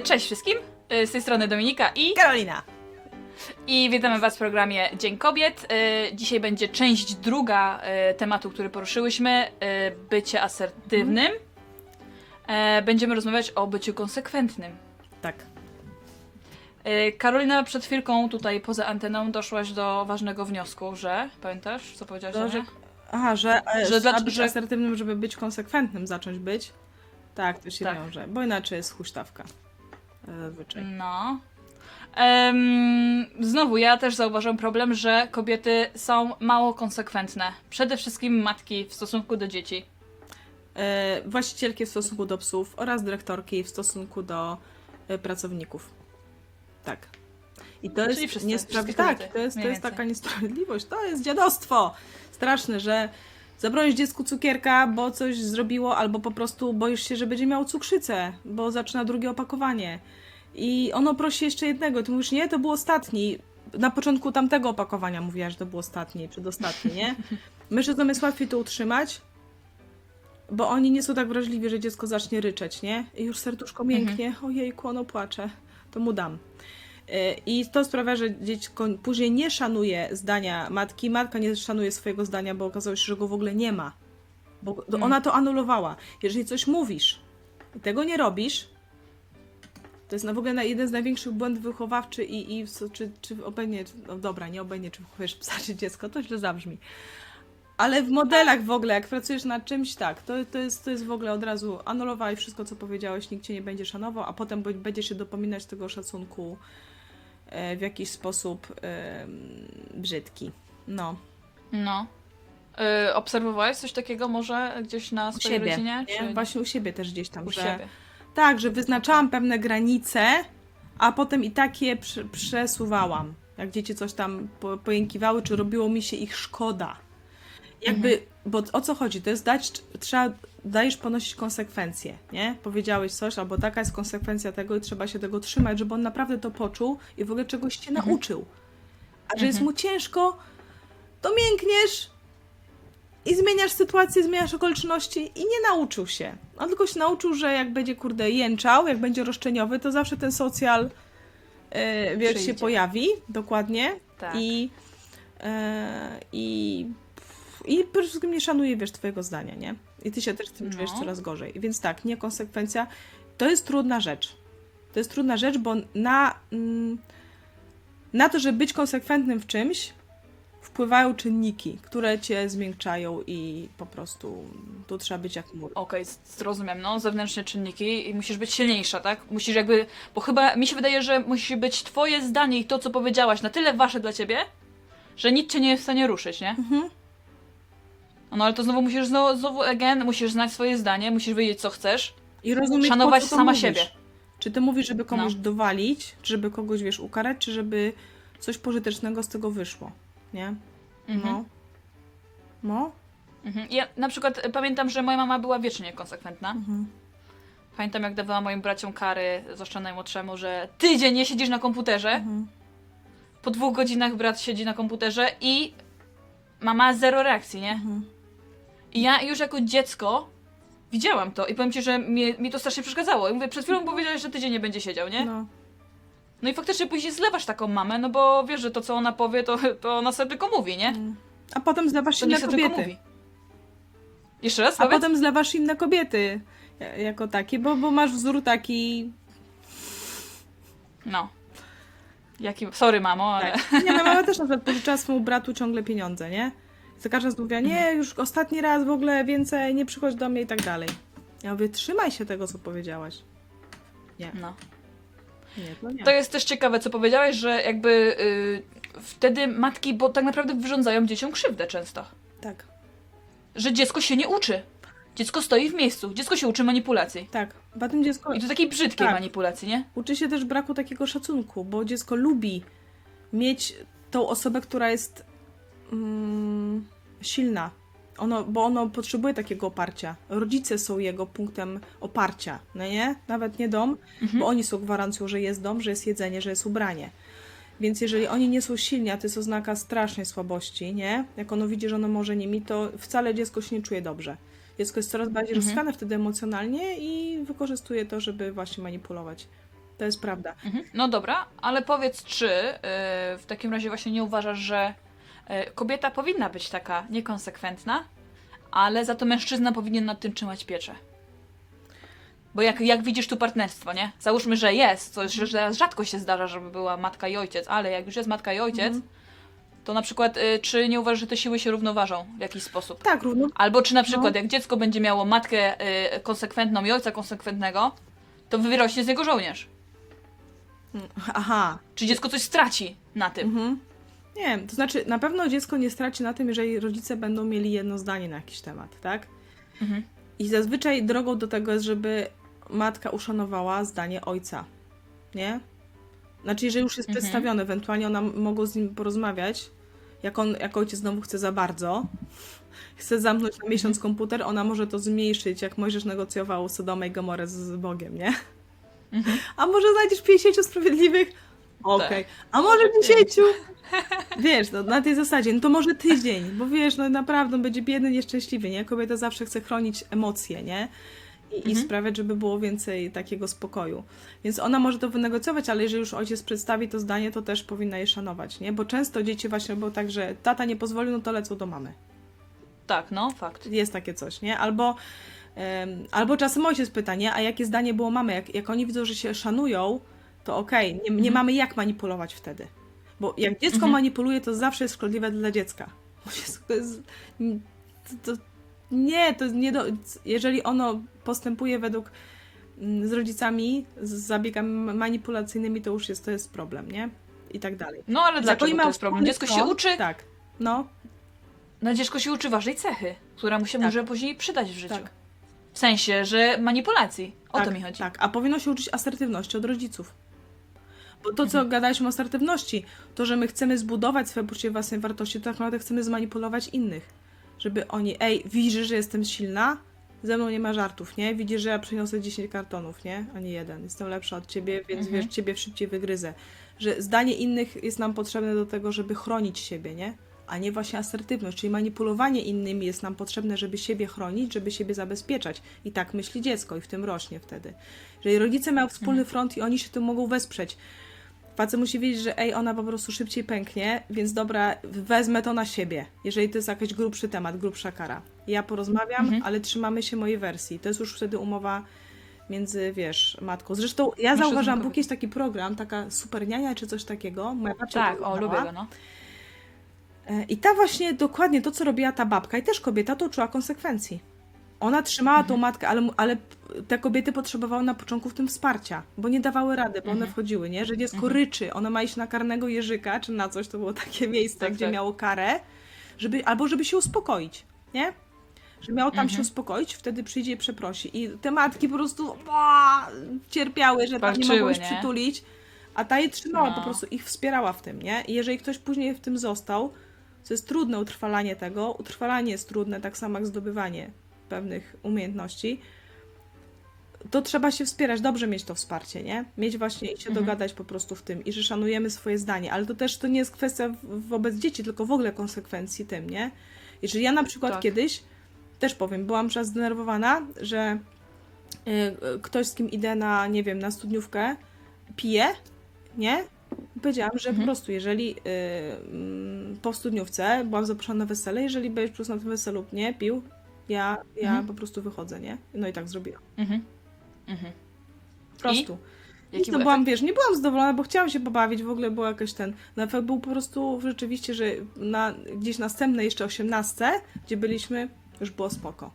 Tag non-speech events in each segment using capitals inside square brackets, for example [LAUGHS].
E, Cześć wszystkim, E, z tej strony Dominika i, Karolina. i witamy Was w programie Dzień Kobiet. E, Dzisiaj będzie część druga e, tematu, który poruszyłyśmy, e, bycie asertywnym. E, Będziemy rozmawiać o byciu konsekwentnym. Tak. E, Karolina, przed chwilką tutaj poza anteną doszłaś do ważnego wniosku, że, pamiętasz, co powiedziałaś? To, o że, aha, że, Że że dla, być że- asertywnym, żeby być konsekwentnym, zacząć być. Tak, to się Tak. wiąże, bo inaczej jest huśtawka. E. No. Em, znowu, ja też zauważam problem, że kobiety są mało konsekwentne. Przede wszystkim matki w stosunku do dzieci. E, właścicielki w stosunku do psów oraz dyrektorki w stosunku do e, pracowników. Tak. I to Czyli jest wszyscy, wszystkie niesprawiedliwość. Tak, kobiety, to jest, to mniej jest więcej. taka niesprawiedliwość. To jest dziadostwo. Straszne, że zabronisz dziecku cukierka, bo coś zrobiło, albo po prostu boisz się, że będzie miał cukrzycę, bo zaczyna drugie opakowanie. I ono prosi jeszcze jednego. Ty mówisz, nie, to był ostatni. Na początku tamtego opakowania mówiła, że to był ostatni, przedostatni, nie? [LAUGHS] Mężczyznom jest łatwiej to utrzymać, bo oni nie są tak wrażliwi, że dziecko zacznie ryczeć, nie? I już serduszko mięknie, ojejku, ono płacze, to mu dam. I to sprawia, że dziecko później nie szanuje zdania matki, matka nie szanuje swojego zdania, bo okazało się, że go w ogóle nie ma. Bo Mm. ona to anulowała. Jeżeli coś mówisz i tego nie robisz, to jest na w ogóle jeden z największych błędów wychowawczy i, i czy, czy obejmie, no dobra, nie obejmie, czy wychowujesz psa czy dziecko, to źle zabrzmi. Ale w modelach w ogóle, jak pracujesz nad czymś, tak, to, to, jest, to jest w ogóle od razu anulowałeś wszystko, co powiedziałeś, nikt cię nie będzie szanował, a potem b- będzie się dopominać tego szacunku w jakiś sposób e, brzydki. No. No. Y, obserwowałeś coś takiego może gdzieś na U swojej siebie, rodzinie? nie? Czy... Właśnie u siebie też gdzieś tam, u że... siebie. Tak, że wyznaczałam pewne granice, a potem i tak je prze- przesuwałam. Jak dzieci coś tam po, pojękiwały, czy robiło mi się ich szkoda. Jakby, bo o co chodzi? To jest dać, trzeba, dajesz ponosić konsekwencje, nie? Powiedziałeś coś, albo taka jest konsekwencja tego i trzeba się tego trzymać, żeby on naprawdę to poczuł i w ogóle czegoś cię nauczył. A że jest mu ciężko, to miękniesz i zmieniasz sytuację, zmieniasz okoliczności i nie nauczył się. On tylko się nauczył, że jak będzie, kurde, jęczał, jak będzie roszczeniowy, to zawsze ten socjal e, wiesz, się pojawi, dokładnie. Tak. I, e, i, I przede wszystkim nie szanuje, wiesz, twojego zdania, nie? I ty się też z tym No. czujesz coraz gorzej. Więc tak, niekonsekwencja to jest trudna rzecz. To jest trudna rzecz, bo na, mm, na to, żeby być konsekwentnym w czymś, wpływają czynniki, które cię zmiękczają i po prostu tu trzeba być jak mur. Okej, z- zrozumiem, no, zewnętrzne czynniki i musisz być silniejsza, tak? Musisz jakby, bo chyba mi się wydaje, że musi być twoje zdanie i to, co powiedziałaś, na tyle wasze dla ciebie, że nic cię nie jest w stanie ruszyć, nie? Mhm. No ale to znowu musisz, znowu, znowu again, musisz znać swoje zdanie, musisz wiedzieć, co chcesz, I rozumieć, szanować po co to sama mówisz. siebie. Czy ty mówisz, żeby komuś No. dowalić, czy żeby kogoś, wiesz, ukarać, czy żeby coś pożytecznego z tego wyszło, nie? Mhm. No. No. Mhm. Ja na przykład e, pamiętam, że moja mama była wiecznie niekonsekwentna. Mhm. Pamiętam, jak dawała moim braciom kary, zwłaszcza najmłodszemu, że tydzień nie siedzisz na komputerze. Mhm. Po dwóch godzinach brat siedzi na komputerze i mama zero reakcji, nie? Mhm. I ja już jako dziecko widziałam to i powiem ci, że mi, mi to strasznie przeszkadzało. I mówię, przed chwilą powiedziałeś, że tydzień nie będzie siedział, nie? No. No. i faktycznie później zlewasz taką mamę, no bo wiesz, że to co ona powie, to, to ona sobie tylko mówi, nie? A potem zlewasz To inne niech sobie tylko kobiety. mówi. Jeszcze raz A powiedz? potem zlewasz inne kobiety ja- jako takie, bo, bo masz wzór taki... No. Jaki... Sorry, mamo, ale... Tak. Nie, no mama też na przykład pożyczała swojemu bratu ciągle pieniądze, nie? Za każdym razem mówiła, nie, już ostatni raz w ogóle więcej, nie przychodź do mnie i tak dalej. Ja mówię, trzymaj się tego, co powiedziałaś. Nie, No. nie, to nie. To jest też ciekawe, co powiedziałeś, że jakby y, wtedy matki, bo tak naprawdę wyrządzają dzieciom krzywdę często. Tak, Że dziecko się nie uczy. Dziecko stoi w miejscu. Dziecko się uczy manipulacji. tak. Potem dziecko I to takiej brzydkiej Tak. manipulacji, nie? uczy się też braku takiego szacunku, bo dziecko lubi mieć tą osobę, która jest mm, silna. Ono, bo ono potrzebuje takiego oparcia. Rodzice są jego punktem oparcia, no nie? Nawet nie dom, bo oni są gwarancją, że jest dom, że jest jedzenie, że jest ubranie. Więc jeżeli oni nie są silni, a to jest oznaka strasznej słabości, nie? Jak ono widzi, że ono może nimi, to wcale dziecko się nie czuje dobrze. Dziecko jest coraz bardziej Mhm. rozchwiane wtedy emocjonalnie i wykorzystuje to, żeby właśnie manipulować. To jest prawda. Mhm. No dobra, ale powiedz, czy y, w takim razie właśnie nie uważasz, że kobieta powinna być taka niekonsekwentna, ale za to mężczyzna powinien nad tym trzymać pieczę? Bo jak, jak widzisz tu partnerstwo, nie? Załóżmy, że jest, co że teraz rzadko się zdarza, żeby była matka i ojciec, ale jak już jest matka i ojciec, Mhm. to na przykład, y, czy nie uważasz, że te siły się równoważą w jakiś sposób? Tak, równo. Albo czy na przykład, No. jak dziecko będzie miało matkę y, konsekwentną i ojca konsekwentnego, to wyrośnie z niego żołnierz. Aha. Czy dziecko coś straci na tym? Mhm. Nie wiem, to znaczy na pewno dziecko nie straci na tym, jeżeli rodzice będą mieli jedno zdanie na jakiś temat, tak? Mhm. I zazwyczaj drogą do tego jest, żeby matka uszanowała zdanie ojca, nie? Znaczy, jeżeli już jest Mhm. przedstawione, ewentualnie ona mogą z nim porozmawiać, jak on, jak ojciec znowu chce za bardzo, [LAUGHS] chce zamknąć na miesiąc Mhm. komputer, ona może to zmniejszyć, jak Mojżesz negocjował Sodomę i Gomorę z, z Bogiem, nie? Mhm. A może znajdziesz 50 sprawiedliwych? Okej. Tak. A może 10? [LAUGHS] Wiesz, no, na tej zasadzie, no to może tydzień, bo wiesz, no naprawdę on będzie biedny, nieszczęśliwy, nie? Kobieta zawsze chce chronić emocje, nie? I, i Mhm. sprawiać, żeby było więcej takiego spokoju. Więc ona może to wynegocjować, ale jeżeli już ojciec przedstawi to zdanie, to też powinna je szanować, nie? Bo często dzieci właśnie robią tak, że tata nie pozwolił, no to lecą do mamy. Tak, no, fakt. Jest takie coś, nie? Albo, em, albo czasem ojciec pyta, nie? A jakie zdanie było mamy? Jak, jak oni widzą, że się szanują, to okej, nie, nie Mhm. mamy jak manipulować wtedy. Bo jak dziecko Mhm. manipuluje, to zawsze jest szkodliwe dla dziecka. To jest, to, to, nie, to nie do, jeżeli ono postępuje według mm, z rodzicami, z zabiegami manipulacyjnymi, to już jest, to jest problem, nie? I tak dalej. No, ale dlaczego to jest problem? Dziecko się uczy, Tak. No, no dziecko się uczy ważnej cechy, która mu się Tak. może później przydać w życiu. tak. W sensie, że manipulacji. O tak, to mi chodzi. Tak, a powinno się uczyć asertywności od rodziców. Bo to, co Mhm. gadaliśmy o asertywności, to, że my chcemy zbudować swoje poczucie własnej wartości, to tak naprawdę chcemy zmanipulować innych. Żeby oni, ej, widzisz, że jestem silna? Ze mną nie ma żartów, nie? Widzisz, że ja przyniosę 10 kartonów, nie? A nie jeden. Jestem lepsza od ciebie, więc Mhm. wiesz, ciebie szybciej wygryzę. Że zdanie innych jest nam potrzebne do tego, żeby chronić siebie, nie? A nie właśnie asertywność, czyli manipulowanie innymi jest nam potrzebne, żeby siebie chronić, żeby siebie zabezpieczać. I tak myśli dziecko i w tym rośnie wtedy. Jeżeli rodzice mają wspólny front i oni się tym mogą wesprzeć, facet musi wiedzieć, że ej, ona po prostu szybciej pęknie, więc dobra, wezmę to na siebie, jeżeli to jest jakiś grubszy temat, grubsza kara. Ja porozmawiam, Mhm. ale trzymamy się mojej wersji. To jest już wtedy umowa między, wiesz, matką. Zresztą ja zauważam, był kiedyś taki program, taka super niania czy coś takiego. Moja babcia Tak, o, lubię go, no. E, I ta właśnie dokładnie to, co robiła ta babka, i też kobieta, to czuła konsekwencji. Ona trzymała tą Mhm. matkę, ale, ale te kobiety potrzebowały na początku w tym wsparcia, bo nie dawały rady, bo one Mhm. wchodziły, nie? Że dziecko Mhm. ryczy, ona ma iść na karnego jeżyka, czy na coś, to było takie [LAUGHS] miejsce, Tak, gdzie tak. miało karę, żeby, albo żeby się uspokoić, nie? Że miało tam się Mhm. uspokoić, wtedy przyjdzie i przeprosi. I te matki po prostu ba, cierpiały, że tam nie Walczyły, mogły się przytulić, a ta je trzymała, No. po prostu ich wspierała w tym, nie? I jeżeli ktoś później w tym został, to jest trudne utrwalanie tego. Utrwalanie jest trudne, tak samo jak zdobywanie pewnych umiejętności. To trzeba się wspierać, dobrze mieć to wsparcie, nie? Mieć właśnie i się Mhm. dogadać po prostu w tym i że szanujemy swoje zdanie, ale to też to nie jest kwestia wobec dzieci, tylko w ogóle konsekwencji tym, nie? Jeżeli ja na przykład Tak. kiedyś, też powiem, byłam czas zdenerwowana, że y, ktoś z kim idę na, nie wiem, na studniówkę, pije, nie? Powiedziałam, że po Mhm. prostu jeżeli y, mm, po studniówce byłam zaproszona na wesele, jeżeli będziesz po prostu na tym weselu nie pił, ja, ja Mhm. po prostu wychodzę, nie? No i tak zrobiłam. Mhm. Mhm. Po prostu. I to byłam, wiesz, nie byłam zadowolona, bo chciałam się pobawić, w ogóle był jakiś ten, no efekt był po prostu rzeczywiście, że na, gdzieś następne jeszcze osiemnastce, gdzie byliśmy, już było spoko.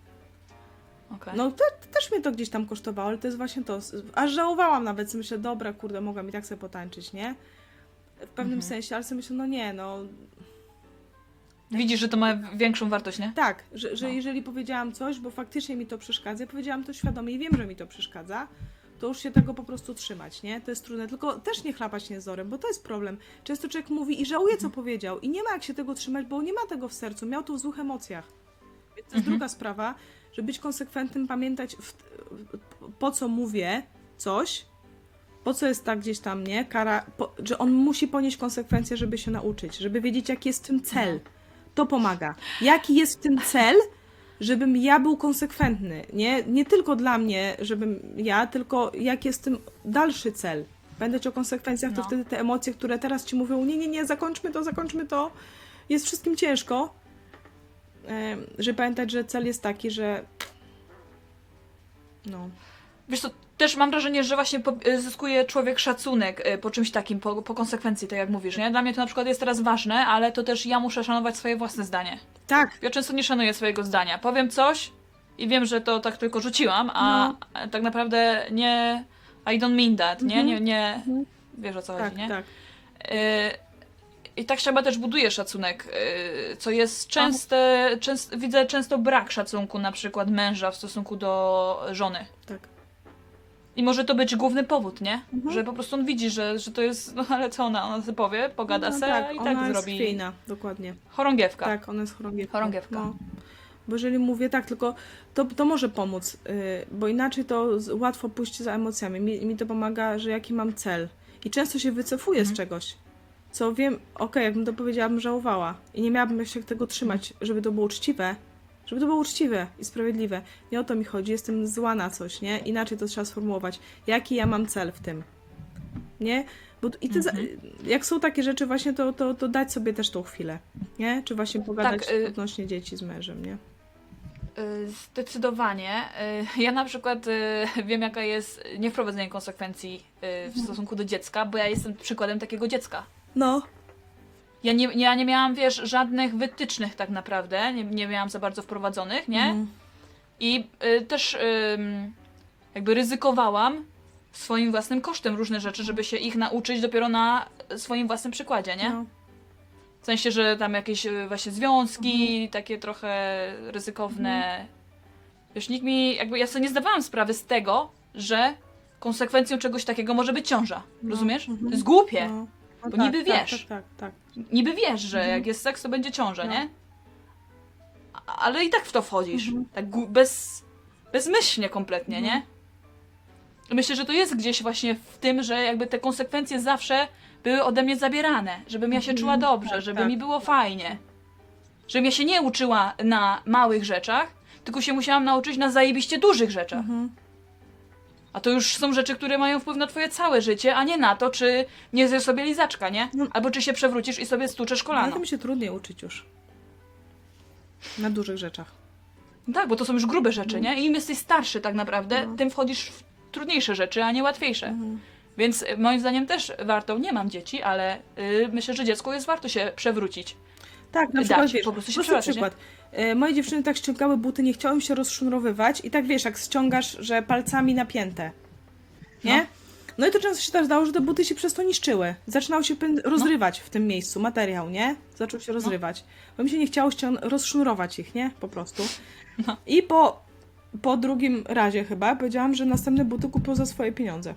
Okej. No to, to też mnie to gdzieś tam kosztowało, ale to jest właśnie to. Aż żałowałam nawet, sobie myślę, dobra, kurde, mogłam i tak sobie potańczyć, nie? W pewnym Mhm. sensie, ale sobie myślę, no nie, no Widzisz, że to ma większą wartość, nie? tak, że, że No. jeżeli powiedziałam coś, bo faktycznie mi to przeszkadza, powiedziałam to świadomie i wiem, że mi to przeszkadza, to już się tego po prostu trzymać, nie? To jest trudne, tylko też nie chlapać niezorem, bo to jest problem. Często człowiek mówi i żałuje, co powiedział i nie ma jak się tego trzymać, bo nie ma tego w sercu, miał to w złych emocjach. Więc to jest Mhm. druga sprawa, żeby być konsekwentnym, pamiętać w, po co mówię coś, po co jest tak gdzieś tam, nie? Kara, po, że on musi ponieść konsekwencje, żeby się nauczyć, żeby wiedzieć, jaki jest w tym cel. To pomaga. Jaki jest w tym cel, żebym ja był konsekwentny. Nie, nie tylko dla mnie, żebym ja, tylko jaki jest w tym dalszy cel. Pamiętać o konsekwencjach, to No. wtedy te emocje, które teraz ci mówią, nie, nie, nie, zakończmy to, zakończmy to, jest wszystkim ciężko. Że pamiętać, że cel jest taki, że no, Wiesz co, też mam wrażenie, że właśnie po, y, zyskuje człowiek szacunek y, po czymś takim, po, po konsekwencji, tak jak mówisz, nie? Dla mnie to na przykład jest teraz ważne, ale to też ja muszę szanować swoje własne zdanie. tak, Ja często nie szanuję swojego zdania. Powiem coś i wiem, że to tak tylko rzuciłam, a No. tak naprawdę nie... I don't mean that, nie? Mhm. Nie, nie... Mhm. Wiesz o co tak, chodzi, nie? tak. Y, I tak się chyba też buduje szacunek, co jest częste, częst, widzę często brak szacunku na przykład męża w stosunku do żony. tak. I może to być główny powód, nie? Mhm. Że po prostu on widzi, że, że to jest, no ale co ona, ona sobie powie, pogada no, se tak, i ona tak jest zrobi chwiejna, dokładnie. chorągiewka. Tak, ona jest chorągiewką. Chorągiewka. No. Bo jeżeli mówię tak, tylko to, to może pomóc, yy, bo inaczej to z, łatwo pójść za emocjami. Mi, mi to pomaga, że jaki mam cel. I często się wycofuję Mhm. z czegoś, co wiem, okej, jakbym to powiedziała, bym żałowała. I nie miałabym się tego trzymać, żeby to było uczciwe. Żeby to było uczciwe i sprawiedliwe. Nie o to mi chodzi, jestem zła na coś, nie? Inaczej to trzeba sformułować. Jaki ja mam cel w tym? Nie? Bo i ty, Mhm. jak są takie rzeczy właśnie, to, to, to dać sobie też tą chwilę, nie? Czy właśnie pogadać Tak, odnośnie dzieci z mężem, nie? Y, Zdecydowanie. Y, Ja na przykład wiem, jaka jest niewprowadzenie konsekwencji y, Mhm. w stosunku do dziecka, bo ja jestem przykładem takiego dziecka. No. Ja nie, ja nie miałam, wiesz, żadnych wytycznych tak naprawdę, nie, nie miałam za bardzo wprowadzonych, nie? Mhm. I y, też ym, jakby ryzykowałam swoim własnym kosztem różne rzeczy, żeby się ich nauczyć dopiero na swoim własnym przykładzie, nie? No. W sensie, że tam jakieś y, właśnie związki, Mhm. takie trochę ryzykowne. Wiesz, nikt mi, jakby ja sobie nie zdawałam sprawy z tego, że konsekwencją czegoś takiego może być ciąża. No, Rozumiesz? mhm. To jest głupie. No. No Bo tak, niby tak, wiesz. Tak, tak, tak. Niby wiesz, że Mhm. jak jest seks, to będzie ciąża, No. nie? Ale i tak w to wchodzisz. Mhm. Tak bez, bezmyślnie kompletnie, Mhm. nie? Myślę, że to jest gdzieś właśnie w tym, że jakby te konsekwencje zawsze były ode mnie zabierane, żebym ja się Mhm. czuła dobrze, Tak, żeby tak. mi było fajnie. Żebym ja się nie uczyła na małych rzeczach, tylko się musiałam nauczyć na zajebiście dużych rzeczach. Mhm. A to już są rzeczy, które mają wpływ na twoje całe życie, a nie na to, czy nie zjesz sobie lizaczka, nie? No. Albo czy się przewrócisz i sobie stłuczesz Ale kolano. to mi się trudniej uczyć już. Na dużych rzeczach. Tak, bo to są już grube rzeczy, nie? I im jesteś starszy tak naprawdę, No. tym wchodzisz w trudniejsze rzeczy, a nie łatwiejsze. Mhm. Więc y, moim zdaniem też warto, nie mam dzieci, ale y, myślę, że dziecku jest warto się przewrócić. Tak, na Dać, przykład, wiesz, po prostu się przełatać, przykład. E, Moje dziewczyny tak ściągały buty, nie chciały im się rozsznurowywać i tak wiesz, jak ściągasz, że palcami napięte. Nie? No. No, i to często się tak zdało, że te buty się przez to niszczyły. Zaczynało się pę- rozrywać w tym miejscu, materiał, nie? Zaczął się rozrywać. Bo mi się nie chciało rozsznurować ich, nie? Po prostu. No. I po, po drugim razie chyba powiedziałam, że następne buty kupią za swoje pieniądze.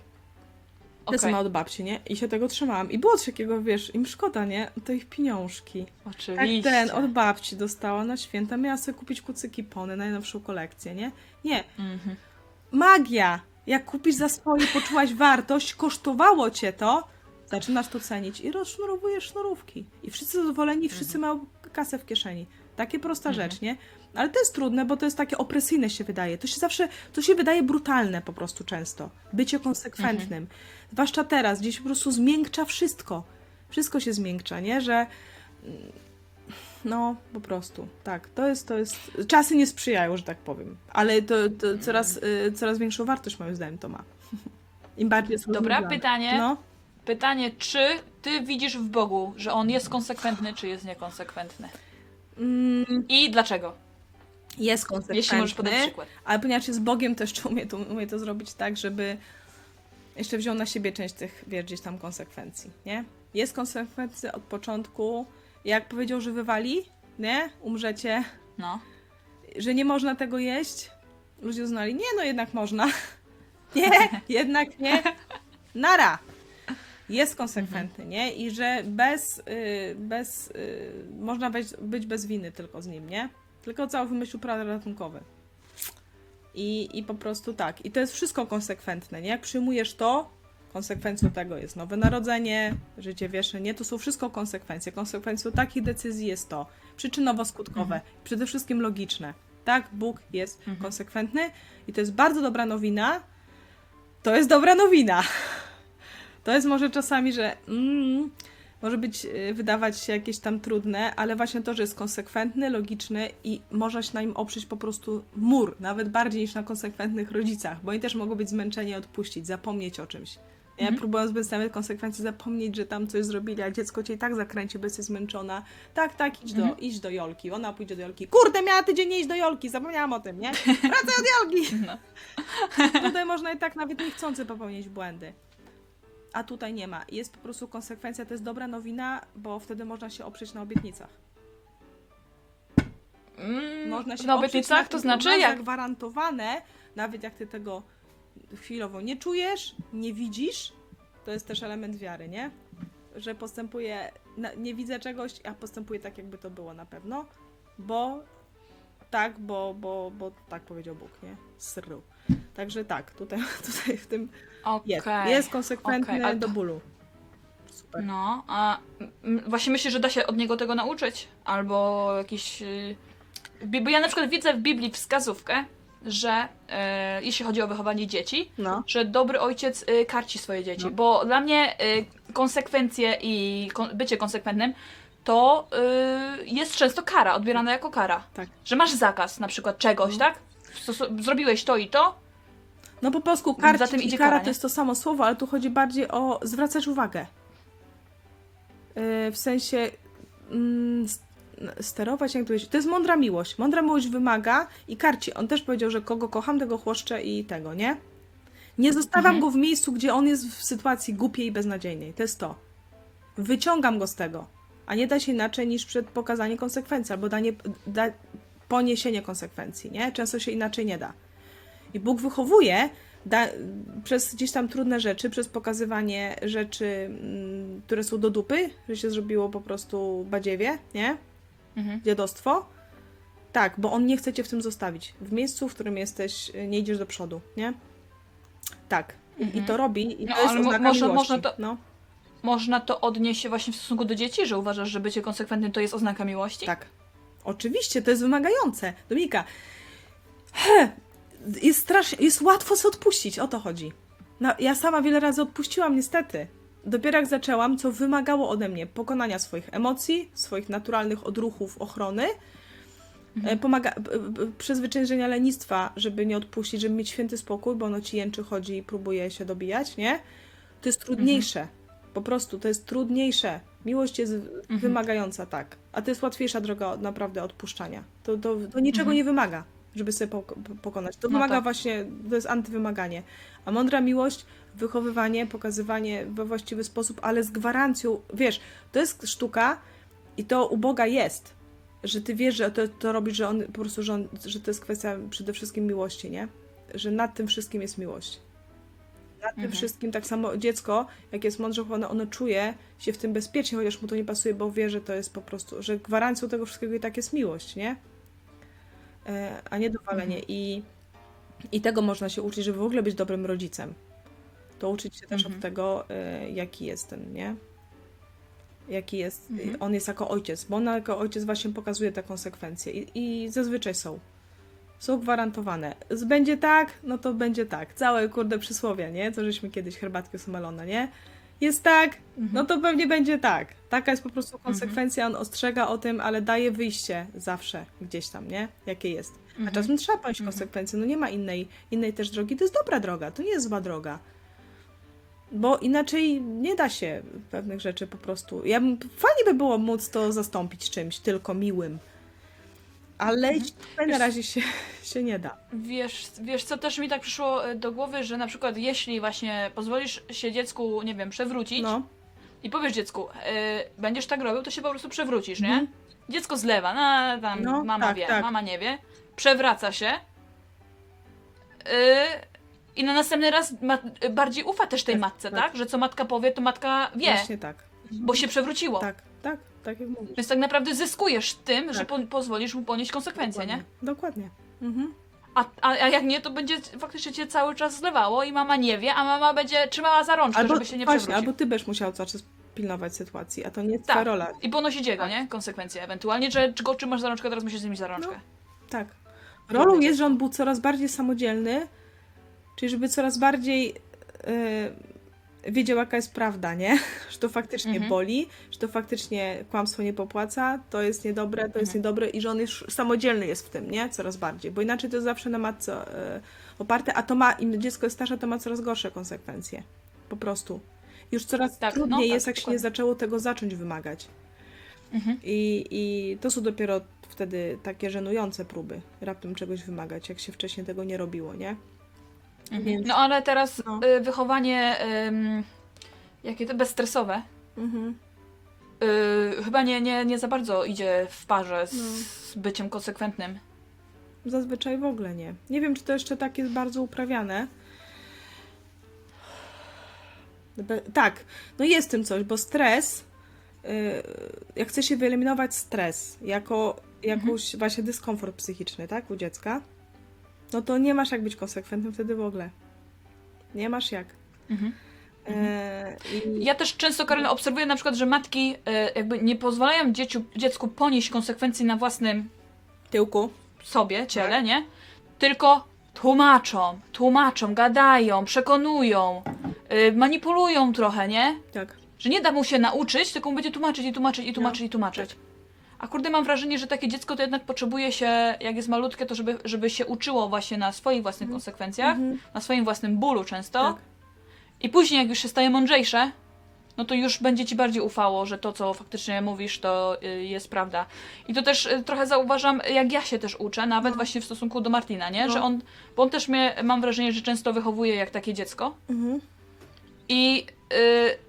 Te Okej, same od babci, nie? I się tego trzymałam. I było coś takiego, wiesz, im szkoda, nie? To ich pieniążki. Tak oczywiście. ten od babci dostała na święta. Miała sobie kupić kucyki pony, najnowszą kolekcję, nie? Nie. Mhm. Magia! Jak kupisz za swoje, poczułaś wartość, kosztowało cię to, zaczynasz to cenić i rozsznurowujesz sznurówki. I wszyscy zadowoleni, wszyscy mają kasę w kieszeni. Takie prosta Mhm. rzecz, nie? Ale to jest trudne, bo to jest takie opresyjne się wydaje. To się zawsze, to się wydaje brutalne po prostu często. Bycie konsekwentnym. Zwłaszcza teraz, gdzieś po prostu zmiękcza wszystko. Wszystko się zmiękcza, nie? Że no, po prostu, tak. To jest, to jest. Czasy nie sprzyjają, że tak powiem. Ale to, to coraz, y, coraz większą wartość, moim zdaniem, to ma. [LAUGHS] Im bardziej jest Dobra, pytanie. No. Pytanie, czy ty widzisz w Bogu, że on jest konsekwentny, czy jest niekonsekwentny? Mm, I dlaczego? jest konsekwentny. Jeśli możesz podać przykład. Ale ponieważ jest Bogiem, to jeszcze umie to, umie to zrobić tak, żeby jeszcze wziął na siebie część tych, wiesz, gdzieś tam konsekwencji, nie? Jest konsekwencja od początku. Jak powiedział, że wywali, nie? Umrzecie, No. że nie można tego jeść. Ludzie uznali, nie, no jednak można. [LAUGHS] Nie, [LAUGHS] jednak nie. Nara. Jest konsekwentny, nie? I że bez, y, bez y, można być, być bez winy tylko z nim, nie? Tylko cały wymyślił prawo ratunkowe. I, I po prostu tak. I to jest wszystko konsekwentne, nie? Jak przyjmujesz to, konsekwencją tego jest nowe narodzenie, życie wieczne, nie? To są wszystko konsekwencje. Konsekwencją takich decyzji jest to przyczynowo-skutkowe, przede wszystkim logiczne. Tak, Bóg jest Mhm. konsekwentny i to jest bardzo dobra nowina. To jest dobra nowina. To jest może czasami, że mm, może być, y, wydawać się jakieś tam trudne, ale właśnie to, że jest konsekwentny, logiczny i można się na nim oprzeć po prostu mur, nawet bardziej niż na konsekwentnych rodzicach, bo oni też mogą być zmęczeni odpuścić, zapomnieć o czymś. Ja Mhm. próbując bez nawet konsekwencji zapomnieć, że tam coś zrobili, a dziecko cię i tak zakręci, bo jesteś zmęczona. Tak, tak, idź do, Mhm. idź do Jolki. Ona pójdzie do Jolki. Kurde, miała tydzień nie iść do Jolki, zapomniałam o tym, nie? [LAUGHS] Wracaj od Jolki! No. Tutaj można i tak nawet niechcący popełnić błędy. A tutaj nie ma. Jest po prostu konsekwencja, to jest dobra nowina, bo wtedy można się oprzeć na obietnicach. Mm, Można się na obietnicach, na to znaczy jak? zagwarantowane, nawet jak ty tego chwilowo nie czujesz, nie widzisz, to jest też element wiary, nie? Że postępuje, nie widzę czegoś, a postępuje tak, jakby to było na pewno, bo tak, bo, bo, bo tak powiedział Bóg, nie? Sru. Także tak, tutaj, [LAUGHS] tutaj w tym Okej. jest. Jest konsekwentny ale do bólu. Super. No, a właśnie myślę, że da się od niego tego nauczyć. Albo jakiś. y, Bo ja na przykład widzę w Biblii wskazówkę, że e, jeśli chodzi o wychowanie dzieci, No. że dobry ojciec y, karci swoje dzieci. No. Bo dla mnie y, konsekwencje i kon- bycie konsekwentnym to y, jest często kara, odbierana jako kara. Tak. Że masz zakaz na przykład czegoś, No. tak? Zrobiłeś to i to, No po polsku karcić Za tym i idzie kara kara, to jest to samo słowo, ale tu chodzi bardziej o zwracać uwagę. Yy, w sensie mm, s- sterować, jak to jest. To jest mądra miłość. Mądra miłość wymaga i karci. On też powiedział, że kogo kocham, tego chłoszczę i tego, nie? Nie zostawiam Mhm. go w miejscu, gdzie on jest w sytuacji głupiej i beznadziejnej. To jest to. Wyciągam go z tego. A nie da się inaczej niż przed pokazanie konsekwencji, albo danie, da, poniesienie konsekwencji, nie? Często się inaczej nie da. I Bóg wychowuje da, przez gdzieś tam trudne rzeczy, przez pokazywanie rzeczy, mm, które są do dupy, że się zrobiło po prostu badziewie, nie? Mhm. Dziadostwo. Tak, bo on nie chce cię w tym zostawić. W miejscu, w którym jesteś, nie idziesz do przodu, nie? Tak. I, Mhm. i to robi, i No, to jest oznaka można- miłości. można to- No, można to odnieść się właśnie w stosunku do dzieci, że uważasz, że bycie konsekwentnym to jest oznaka miłości? tak. Oczywiście, to jest wymagające. Dominika, he, jest strasznie, jest łatwo sobie odpuścić, o to chodzi. No, ja sama wiele razy odpuściłam, niestety. Dopiero jak zaczęłam, co wymagało ode mnie pokonania swoich emocji, swoich naturalnych odruchów ochrony, Mhm. e, pomaga, p- p- przezwyciężenia lenistwa, żeby nie odpuścić, żeby mieć święty spokój, bo ono ci jęczy, chodzi i próbuje się dobijać, nie? To jest trudniejsze. Po prostu to jest trudniejsze. Miłość jest Mhm. wymagająca, tak. A to jest łatwiejsza droga naprawdę odpuszczania. To, to, to niczego Mhm. nie wymaga, żeby sobie pok- pokonać. To No wymaga tak. właśnie, to jest antywymaganie. A mądra miłość, wychowywanie, pokazywanie we właściwy sposób, ale z gwarancją, wiesz, to jest sztuka i to u Boga jest, że ty wiesz, że to, to robisz, że on po prostu, że, on, że to jest kwestia przede wszystkim miłości, nie? Że nad tym wszystkim jest miłość. Nad tym Mhm. wszystkim tak samo dziecko, jak jest mądrze chowane, ono czuje się w tym bezpiecznie, chociaż mu to nie pasuje, bo wie, że to jest po prostu, że gwarancją tego wszystkiego i tak jest miłość, nie? E, a nie dowalenie. Mhm. I, I tego można się uczyć, żeby w ogóle być dobrym rodzicem. To uczyć się też Mhm. od tego, e, jaki jest ten, nie? Jaki jest, Mhm. on jest jako ojciec, bo on jako ojciec właśnie pokazuje te konsekwencje i, i zazwyczaj są. Są gwarantowane. Będzie tak, no to będzie tak. Całe kurde przysłowie, nie? Co żeśmy kiedyś herbatki osumelone, nie? Jest tak, Mhm. no to pewnie będzie tak. Taka jest po prostu konsekwencja, on ostrzega o tym, ale daje wyjście zawsze gdzieś tam, nie? Jakie jest. A Mhm. czasem trzeba ponieść Mhm. konsekwencje, no nie ma innej, innej też drogi. To jest dobra droga, to nie jest zła droga. Bo inaczej nie da się pewnych rzeczy po prostu. Ja bym, fajnie by było móc to zastąpić czymś tylko miłym. Ale Mhm. na razie się, [LAUGHS] się nie da. Wiesz, wiesz, co też mi tak przyszło e, do głowy, że na przykład jeśli właśnie pozwolisz się dziecku, nie wiem, przewrócić No, i powiesz dziecku, e, będziesz tak robił, to się po prostu przewrócisz, nie? Mhm. Dziecko zlewa, no tam No, mama tak, wie, tak. mama nie wie, przewraca się e, i na następny raz ma, bardziej ufa też tej Tak, matce, tak. tak? Że co matka powie, to matka wie, właśnie tak. bo się przewróciło. Tak, tak, tak jak mówisz. Więc tak naprawdę zyskujesz tym, że Tak. po, pozwolisz mu ponieść konsekwencje, nie? Dokładnie. Dokładnie. Mhm. A, a, a jak nie, to będzie faktycznie cię cały czas zlewało i mama nie wie, a mama będzie trzymała za rączkę, żeby się nie właśnie, przewrócił. albo ty będziesz musiał cały czas pilnować sytuacji, a to nie jest Tak. twoja rola. I ponosić jego, Tak. nie? Konsekwencje ewentualnie, że czy go trzymasz za rączkę, teraz musisz z nim za rączkę. Tak. Rolą jest, że on był coraz bardziej samodzielny, czyli żeby coraz bardziej e, wiedział jaka jest prawda, nie? [LAUGHS] Że to faktycznie Mhm. boli, że to faktycznie kłamstwo nie popłaca, to jest niedobre, to jest Mhm. niedobre i że on już samodzielny jest w tym, nie? Coraz bardziej, bo inaczej to jest zawsze na matce e, oparte, a to ma, im dziecko jest starsze, to ma coraz gorsze konsekwencje. Po prostu. Już coraz Tak, no trudniej tak, jest, jak się nie dokładnie. zaczęło tego zacząć wymagać. Mhm. I, I to są dopiero wtedy takie żenujące próby raptem czegoś wymagać, jak się wcześniej tego nie robiło, nie? Mhm. Więc- No ale teraz No. y, wychowanie ym, jakie to bezstresowe Mhm. y, chyba nie, nie, nie za bardzo idzie w parze z, No. z byciem konsekwentnym. Zazwyczaj w ogóle nie. Nie wiem, czy to jeszcze tak jest bardzo uprawiane. Be- tak, no jest w tym coś, bo stres, yy, jak chce się wyeliminować stres jako jakąś właśnie dyskomfort psychiczny, tak, u dziecka, no to nie masz jak być konsekwentnym wtedy w ogóle. Nie masz jak. Mhm. E, i, Ja też często, Karolina, obserwuję na przykład, że matki y, jakby nie pozwalają dzieciu, dziecku ponieść konsekwencji na własnym tyłku. sobie, ciele, nie? Tylko tłumaczą, tłumaczą, gadają, przekonują, y, manipulują trochę, nie? Tak. Że nie da mu się nauczyć, tylko mu będzie tłumaczyć i tłumaczyć i tłumaczyć i tłumaczyć. A kurde, mam wrażenie, że takie dziecko to jednak potrzebuje się, jak jest malutkie, to żeby, żeby się uczyło właśnie na swoich własnych konsekwencjach, Mhm. na swoim własnym bólu często. Tak. I później, jak już się staje mądrzejsze, no to już będzie ci bardziej ufało, że to, co faktycznie mówisz, to y, jest prawda. I to też y, trochę zauważam, jak ja się też uczę, nawet właśnie w stosunku do Martina, nie? No. Że on, bo on też mnie, mam wrażenie, że często wychowuje jak takie dziecko. Mhm. I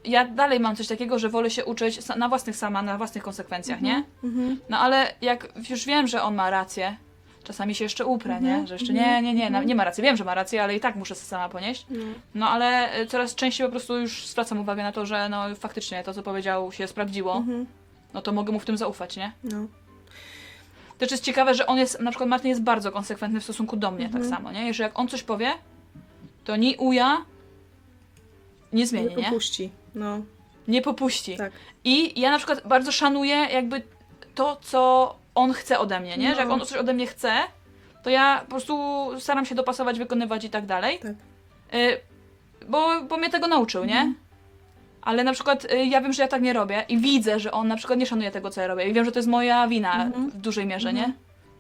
ja dalej mam coś takiego, że wolę się uczyć na własnych sama, na własnych konsekwencjach, nie? Mhm. No ale jak już wiem, że on ma rację, czasami się jeszcze uprę, Mhm, nie? Że jeszcze mhm, nie, nie, nie, mhm. nie ma racji. Wiem, że ma rację, ale i tak muszę sama ponieść. No. No ale y, coraz częściej po prostu już zwracam uwagę na to, że no faktycznie to, co powiedział, się sprawdziło. Mhm. No to mogę mu w tym zaufać, nie? No. Też jest ciekawe, że on jest, na przykład Martin jest bardzo konsekwentny w stosunku do mnie, Mhm. tak samo, nie? Że jak on coś powie, to ni uja nie zmieni, Nie popuści. No, Nie popuści. tak. I ja na przykład bardzo szanuję jakby to, co on chce ode mnie, nie? No. Że jak on coś ode mnie chce, to ja po prostu staram się dopasować, wykonywać i tak dalej. Tak. Y, bo, bo mnie tego nauczył, nie? Mhm. Ale na przykład y, ja wiem, że ja tak nie robię i widzę, że on na przykład nie szanuje tego, co ja robię. I wiem, że to jest moja wina Mhm. w dużej mierze, Mhm. nie?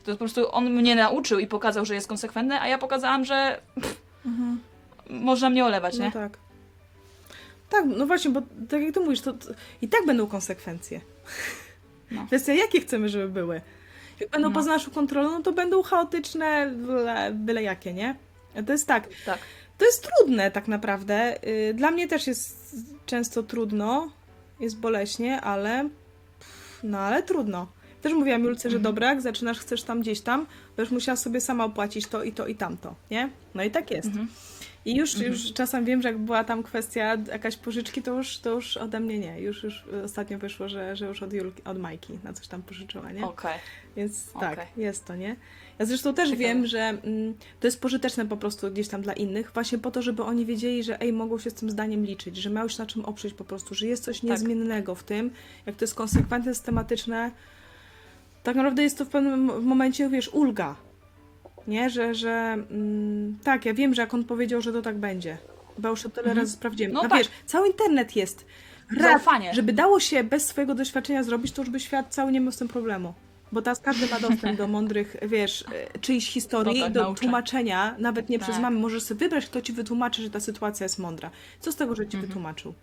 To po prostu on mnie nauczył i pokazał, że jest konsekwentny, a ja pokazałam, że pff, Mhm. można mnie olewać, No nie? tak. Tak, no właśnie, bo tak jak ty mówisz, to, to i tak będą konsekwencje. No. [LAUGHS] Kwestia, jakie chcemy, żeby były. Jak będą No. poza naszą kontrolą, no to będą chaotyczne, byle, byle jakie, nie? To jest tak, Tak. to jest trudne tak naprawdę. Y, Dla mnie też jest często trudno, jest boleśnie, ale no ale trudno. Też mówiłam Julce, że Mhm. dobra, jak zaczynasz, chcesz tam gdzieś tam, będziesz musiała sobie sama opłacić to i to i tamto, nie? No i tak jest. Mhm. I już, Mhm. już czasem wiem, że jak była tam kwestia jakaś pożyczki, to już, to już ode mnie nie. Już, już ostatnio wyszło, że, że już od, Julki, od Majki na coś tam pożyczyła, nie? Okej. Więc Okej. tak, jest to, nie? Ja zresztą też Ciekawe. wiem, że mm, to jest pożyteczne po prostu gdzieś tam dla innych, właśnie po to, żeby oni wiedzieli, że ej, mogą się z tym zdaniem liczyć, że miał się na czym oprzeć po prostu, że jest coś Tak. niezmiennego w tym, jak to jest konsekwentne, systematyczne. Tak naprawdę jest to w pewnym momencie, wiesz, ulga. Nie, że, że mm, tak, ja wiem, że jak on powiedział, że to tak będzie. Bo już to tyle Mhm. razy sprawdziłem. No No tak. wiesz, cały internet jest. Rad, żeby dało się bez swojego doświadczenia zrobić, to już by świat cały nie miał z tym problemu. Bo teraz każdy ma dostęp do mądrych, [LAUGHS] wiesz, e, czyjś historii, tak, do tłumaczenia, nawet nie przez Tak. mamy. Możesz sobie wybrać, kto ci wytłumaczy, że ta sytuacja jest mądra. Co z tego, że ci Mhm. wytłumaczył?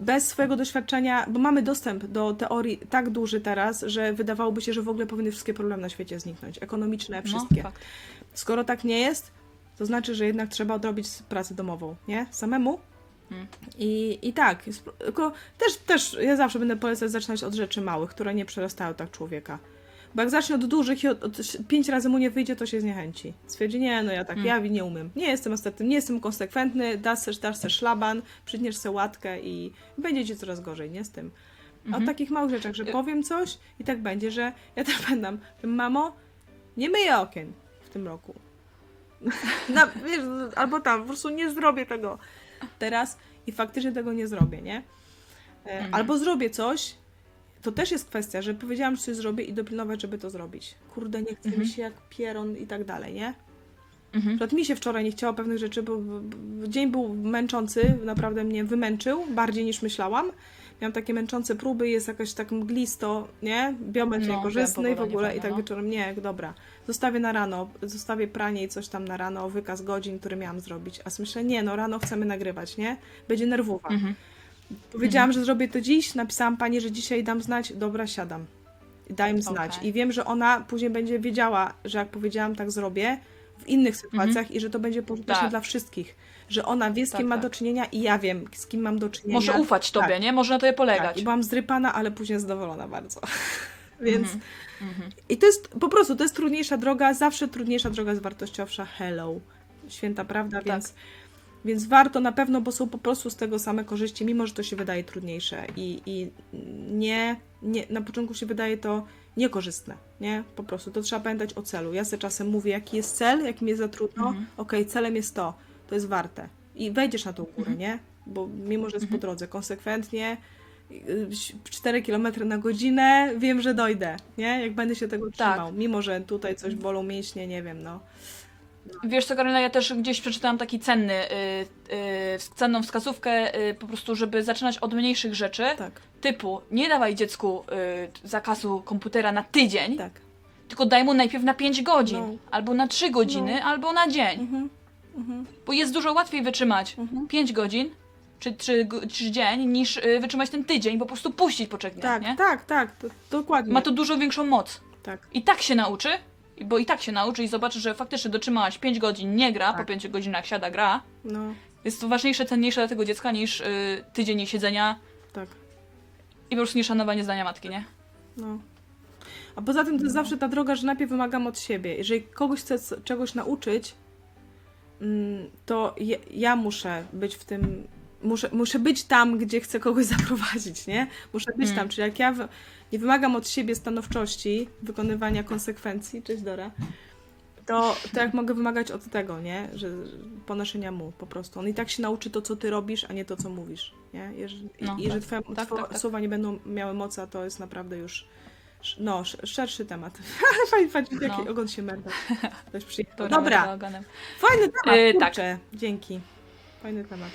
Bez swojego doświadczenia, bo mamy dostęp do teorii tak duży teraz, że wydawałoby się, że w ogóle powinny wszystkie problemy na świecie zniknąć. Ekonomiczne, wszystkie. No. Skoro tak nie jest, to znaczy, że jednak trzeba odrobić pracę domową, nie? Samemu. Mm. I, I tak, tylko też, też ja zawsze będę polecać zaczynać od rzeczy małych, które nie przerastają tak człowieka. Bo jak zacznie od dużych i od, od pięć razy mu nie wyjdzie, to się zniechęci. Stwierdzi, nie, no ja tak, Mm. ja nie umiem. Nie jestem ostatnim, nie jestem konsekwentny, dasz se, dasz se szlaban, przytniesz se łatkę i będzie ci coraz gorzej, nie z tym. Mhm. o takich małych rzeczach, że powiem coś i tak będzie, że ja też będę, mamo, nie myję okien w tym roku. [LAUGHS] Na, wiesz, albo tam, po prostu nie zrobię tego teraz i faktycznie tego nie zrobię, nie? E, Mhm. Albo zrobię coś, to też jest kwestia, że powiedziałam, że coś zrobię i dopilnować, żeby to zrobić. Kurde, nie chce Mhm. mi się jak pieron i tak dalej, nie? Mhm. Przykład mi się wczoraj nie chciało pewnych rzeczy, bo dzień był męczący, naprawdę mnie wymęczył, bardziej niż myślałam. Miałam takie męczące próby, jest jakaś tak mglisto, nie? Biometr No, niekorzystny w ogóle i tak no. wieczorem, nie, dobra. Zostawię na rano, zostawię pranie i coś tam na rano, wykaz godzin, które miałam zrobić. A myślę, nie, no rano chcemy nagrywać, nie? Będzie nerwowa. Mhm. Powiedziałam, że zrobię to dziś, napisałam pani, że dzisiaj dam znać, dobra, siadam. Daj im znać. Okej. I wiem, że ona później będzie wiedziała, że jak powiedziałam, tak zrobię w innych sytuacjach i że to będzie pożyteczne Tak. dla wszystkich. Że ona wie, z kim Tak, ma tak. do czynienia i ja wiem, z kim mam do czynienia. Może ufać tobie, Tak. nie? Może na tobie polegać. Tak, i byłam zrypana, ale później zadowolona bardzo. [LAUGHS] Więc Mhm. Mhm. i to jest po prostu, to jest trudniejsza droga, zawsze trudniejsza droga jest wartościowsza. Hello. Święta prawda, Tak. więc, więc warto na pewno, bo są po prostu z tego same korzyści, mimo że to się wydaje trudniejsze i, i nie, nie, na początku się wydaje to niekorzystne, nie? Po prostu to trzeba pamiętać o celu. Ja sobie czasem mówię, jaki jest cel, jak mi jest za trudno, Mhm. okej, celem jest to, to jest warte. I wejdziesz na tą górę, Mhm. nie? Bo mimo, że jest po Mhm. drodze, konsekwentnie, 4 km na godzinę, wiem, że dojdę, nie? Jak będę się tego Tak. trzymał. Mimo, że tutaj coś bolą mięśnie, nie wiem, no. Wiesz co, Karolina, ja też gdzieś przeczytałam taki cenny, y, y, cenną wskazówkę, y, po prostu, żeby zaczynać od mniejszych rzeczy, Tak, typu nie dawaj dziecku y, zakazu komputera na tydzień, tak. tylko daj mu najpierw na 5 godzin, No. albo na 3 godziny, No. albo na dzień, Mhm. Mhm. bo jest dużo łatwiej wytrzymać Mhm. 5 godzin, czy 3, czy dzień, niż y, wytrzymać ten tydzień, po prostu puścić po trzech dniach, Tak, nie? tak, tak, to, dokładnie. Ma to dużo większą moc. Tak, I tak się nauczy, bo i tak się nauczy i zobaczy, że faktycznie dotrzymałaś 5 godzin, nie gra, po Tak. 5 godzinach siada, gra. no, Jest to ważniejsze, cenniejsze dla tego dziecka niż y, tydzień siedzenia tak, i po prostu nieszanowanie zdania matki, nie? no. A poza tym to jest zawsze ta droga, że najpierw wymagam od siebie. Jeżeli kogoś chcę c- czegoś nauczyć, mm, to ja, ja muszę być w tym, muszę, muszę być tam, gdzie chcę kogoś [LAUGHS] zaprowadzić, nie? Muszę być Mm. tam, czyli jak ja w, nie wymagam od siebie stanowczości, wykonywania konsekwencji, cześć Dora, to, to jak mogę wymagać od tego, nie? Że ponoszenia mu po prostu. On i tak się nauczy to, co ty robisz, a nie to, co mówisz, nie? Jeżeli, No, I tak. że twoje Tak, two- tak, tak. słowa nie będą miały mocy, a to jest naprawdę już no, sz- szerszy temat. [LAUGHS] Fajnie, jaki No. ogon się merda. [LAUGHS] Ktoś przyjechał. Dobra. Fajny temat, Yy, tak. Dzięki. Fajny temat.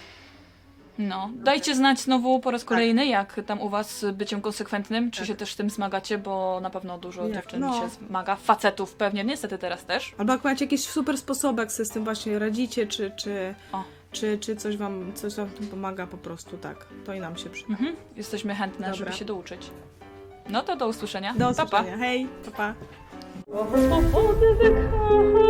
No, dajcie znać znowu po raz Tak. kolejny, jak tam u was z byciem konsekwentnym, czy Tak. się też z tym zmagacie, bo na pewno dużo Nie, dziewczyn no. się zmaga, facetów pewnie, niestety teraz też. Albo jak macie jakieś super sposoby, jak sobie z tym właśnie radzicie, czy, czy, O. czy, czy coś wam coś wam w tym pomaga po prostu, tak. To i nam się przyda. Mhm. Jesteśmy chętne, Dobra. żeby się douczyć. No to do usłyszenia. Do Pa, pa. usłyszenia. Hej, pa pa. Swobody wykochać.